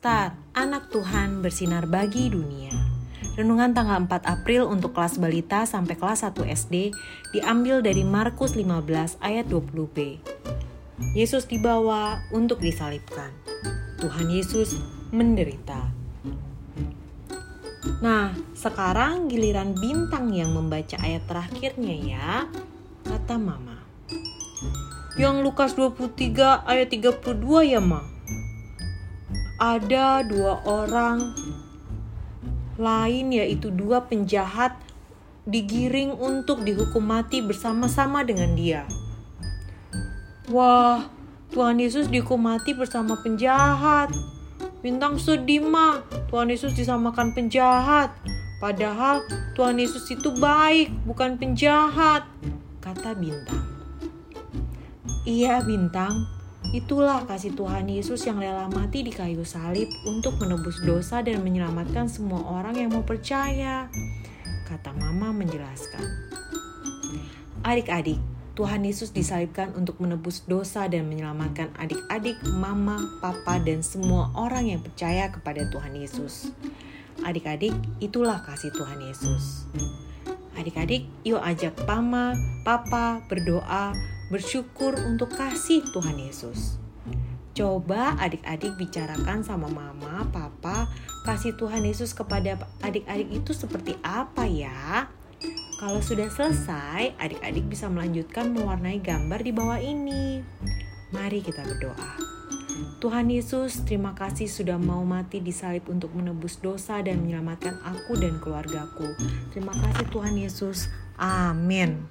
Star, anak Tuhan bersinar bagi dunia. Renungan tanggal 4 April untuk kelas balita sampai kelas 1 SD diambil dari Markus 15 ayat 20b. Yesus dibawa untuk disalibkan. Tuhan Yesus menderita. Nah, sekarang giliran bintang yang membaca ayat terakhirnya ya, kata mama. Yang Lukas 23 ayat 32 ya, Ma? Ada dua orang lain yaitu dua penjahat digiring untuk dihukum mati bersama-sama dengan dia. Wah, Tuhan Yesus dihukum mati bersama penjahat. Bintang sedih mah, Tuhan Yesus disamakan penjahat. Padahal Tuhan Yesus itu baik, bukan penjahat, kata Bintang. Iya Bintang, Itulah kasih Tuhan Yesus yang rela mati di kayu salib untuk menebus dosa dan menyelamatkan semua orang yang mau percaya. Kata Mama menjelaskan. Adik-adik, Tuhan Yesus disalibkan untuk menebus dosa dan menyelamatkan adik-adik, mama, papa, dan semua orang yang percaya kepada Tuhan Yesus. Adik-adik, itulah kasih Tuhan Yesus. Adik-adik, yuk ajak mama, papa berdoa bersyukur untuk kasih Tuhan Yesus. Coba adik-adik bicarakan sama mama, papa, kasih Tuhan Yesus kepada adik-adik itu seperti apa ya? Kalau sudah selesai, adik-adik bisa melanjutkan mewarnai gambar di bawah ini. Mari kita berdoa. Tuhan Yesus, terima kasih sudah mau mati di salib untuk menebus dosa dan menyelamatkan aku dan keluargaku. Terima kasih Tuhan Yesus. Amin.